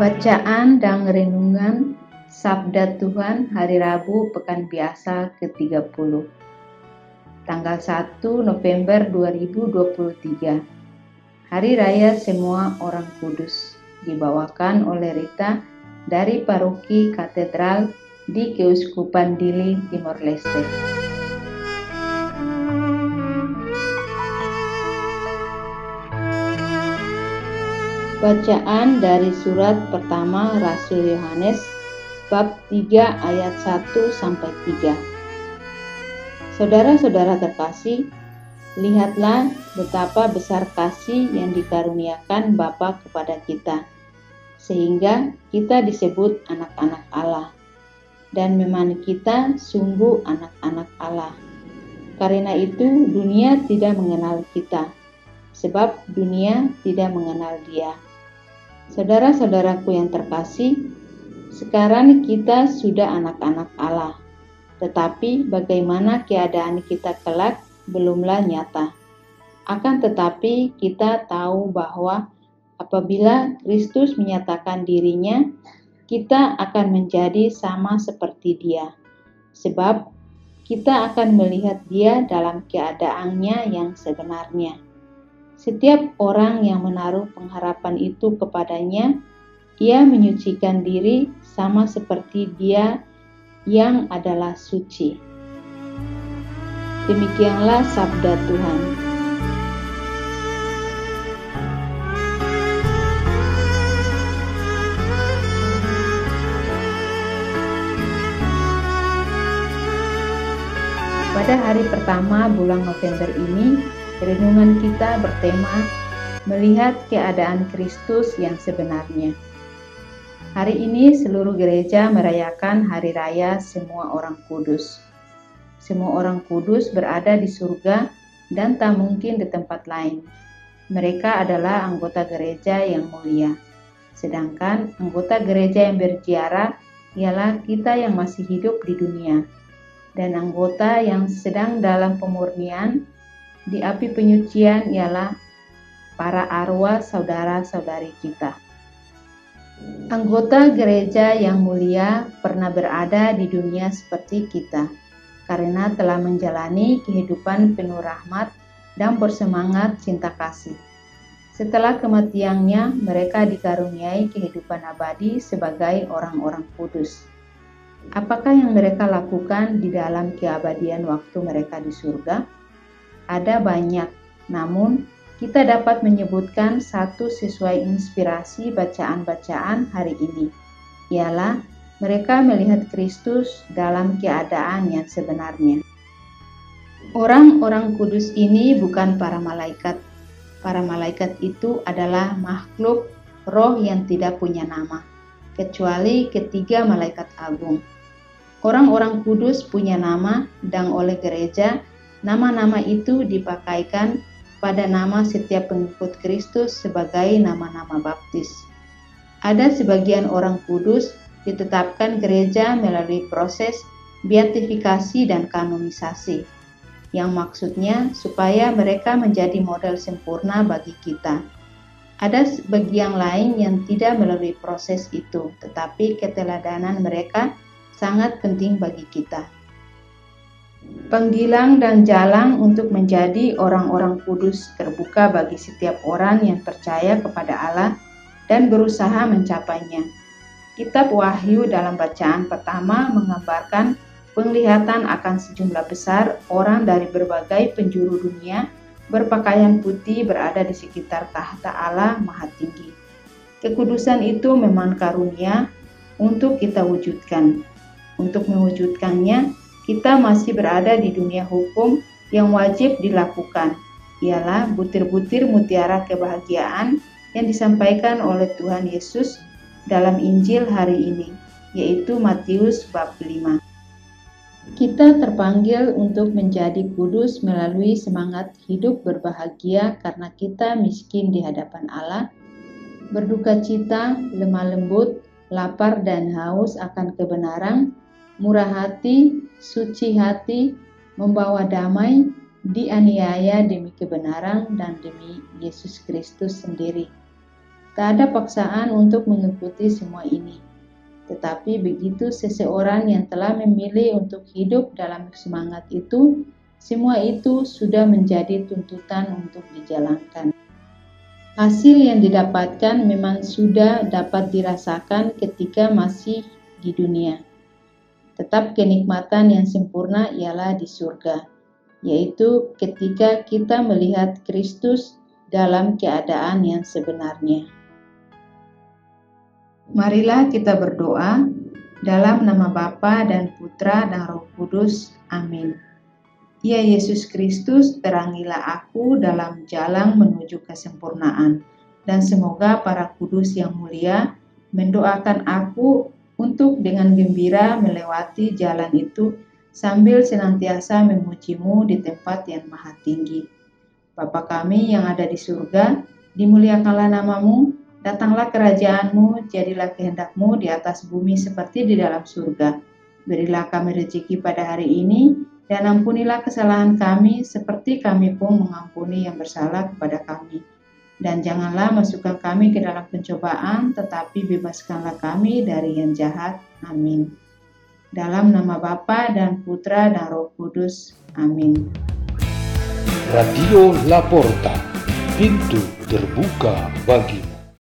Bacaan dan renungan Sabda Tuhan Hari Rabu Pekan Biasa ke-30 Tanggal 1 November 2023 Hari Raya Semua Orang Kudus dibawakan oleh Rita dari Paroki Katedral di Keuskupan Dili, Timor Leste. Bacaan dari surat pertama Rasul Yohanes bab 3 ayat 1 sampai 3. Saudara-saudara terkasih, lihatlah betapa besar kasih yang dikaruniakan Bapa kepada kita, sehingga kita disebut anak-anak Allah. Dan memang kita sungguh anak-anak Allah. Karena itu dunia tidak mengenal kita, sebab dunia tidak mengenal Dia. Saudara-saudaraku yang terkasih, sekarang kita sudah anak-anak Allah, tetapi bagaimana keadaan kita kelak belumlah nyata. Akan tetapi, kita tahu bahwa apabila Kristus menyatakan dirinya, kita akan menjadi sama seperti Dia, sebab kita akan melihat Dia dalam keadaannya yang sebenarnya. Setiap orang yang menaruh pengharapan itu kepadanya, ia menyucikan diri sama seperti dia yang adalah suci. Demikianlah sabda Tuhan. Pada hari pertama bulan November ini, Renungan kita bertema melihat keadaan Kristus yang sebenarnya. Hari ini seluruh gereja merayakan hari raya semua orang kudus. Semua orang kudus berada di surga dan tak mungkin di tempat lain. Mereka adalah anggota gereja yang mulia. Sedangkan anggota gereja yang berziarah ialah kita yang masih hidup di dunia. Dan anggota yang sedang dalam pemurnian di api penyucian ialah para arwah saudara-saudari kita. Anggota gereja yang mulia pernah berada di dunia seperti kita, karena telah menjalani kehidupan penuh rahmat dan bersemangat cinta kasih. Setelah kematiannya, mereka dikaruniai kehidupan abadi sebagai orang-orang kudus. Apakah yang mereka lakukan di dalam keabadian waktu mereka di surga? Ada banyak, namun kita dapat menyebutkan satu sesuai inspirasi bacaan-bacaan hari ini, ialah mereka melihat Kristus dalam keadaan yang sebenarnya. Orang-orang kudus ini bukan para malaikat. Para malaikat itu adalah makhluk roh yang tidak punya nama, kecuali ketiga malaikat agung. Orang-orang kudus punya nama dan oleh gereja Nama-nama itu dipakaikan pada nama setiap pengikut Kristus sebagai nama-nama baptis. Ada sebagian orang kudus ditetapkan gereja melalui proses beatifikasi dan kanonisasi, yang maksudnya supaya mereka menjadi model sempurna bagi kita. Ada sebagian lain yang tidak melalui proses itu, tetapi keteladanan mereka sangat penting bagi kita. Panggilan dan jalan untuk menjadi orang-orang kudus terbuka bagi setiap orang yang percaya kepada Allah dan berusaha mencapainya. Kitab Wahyu dalam bacaan pertama menggambarkan penglihatan akan sejumlah besar orang dari berbagai penjuru dunia berpakaian putih berada di sekitar tahta Allah Maha Tinggi. Kekudusan itu memang karunia untuk kita wujudkan. untuk mewujudkannya, kita masih berada di dunia hukum yang wajib dilakukan, ialah butir-butir mutiara kebahagiaan yang disampaikan oleh Tuhan Yesus dalam Injil hari ini, yaitu Matius bab 5. Kita terpanggil untuk menjadi kudus melalui semangat hidup berbahagia karena kita miskin di hadapan Allah, berduka cita, lemah lembut, lapar dan haus akan kebenaran, murah hati, suci hati, membawa damai, dianiaya demi kebenaran dan demi Yesus Kristus sendiri. Tak ada paksaan untuk mengikuti semua ini tetapi begitu seseorang yang telah memilih untuk hidup dalam semangat itu, semua itu sudah menjadi tuntutan untuk dijalankan. Hasil yang didapatkan memang sudah dapat dirasakan ketika masih di dunia. Tetap kenikmatan yang sempurna ialah di surga, yaitu ketika kita melihat Kristus dalam keadaan yang sebenarnya. Marilah kita berdoa dalam nama Bapa dan Putra dan Roh Kudus. Amin. Ya Yesus Kristus, terangilah aku dalam jalan menuju kesempurnaan, dan semoga para kudus yang mulia mendoakan aku untuk dengan gembira melewati jalan itu sambil senantiasa memujimu di tempat yang maha tinggi. Bapa kami yang ada di surga, dimuliakanlah namamu, Datanglah kerajaanmu, jadilah kehendakmu di atas bumi seperti di dalam surga. Berilah kami rezeki pada hari ini, dan ampunilah kesalahan kami seperti kami pun mengampuni yang bersalah kepada kami. Dan janganlah masukkan kami ke dalam pencobaan, tetapi bebaskanlah kami dari yang jahat. Amin. Dalam nama Bapa dan Putra dan Roh Kudus. Amin. Radio Laporta, pintu terbuka bagi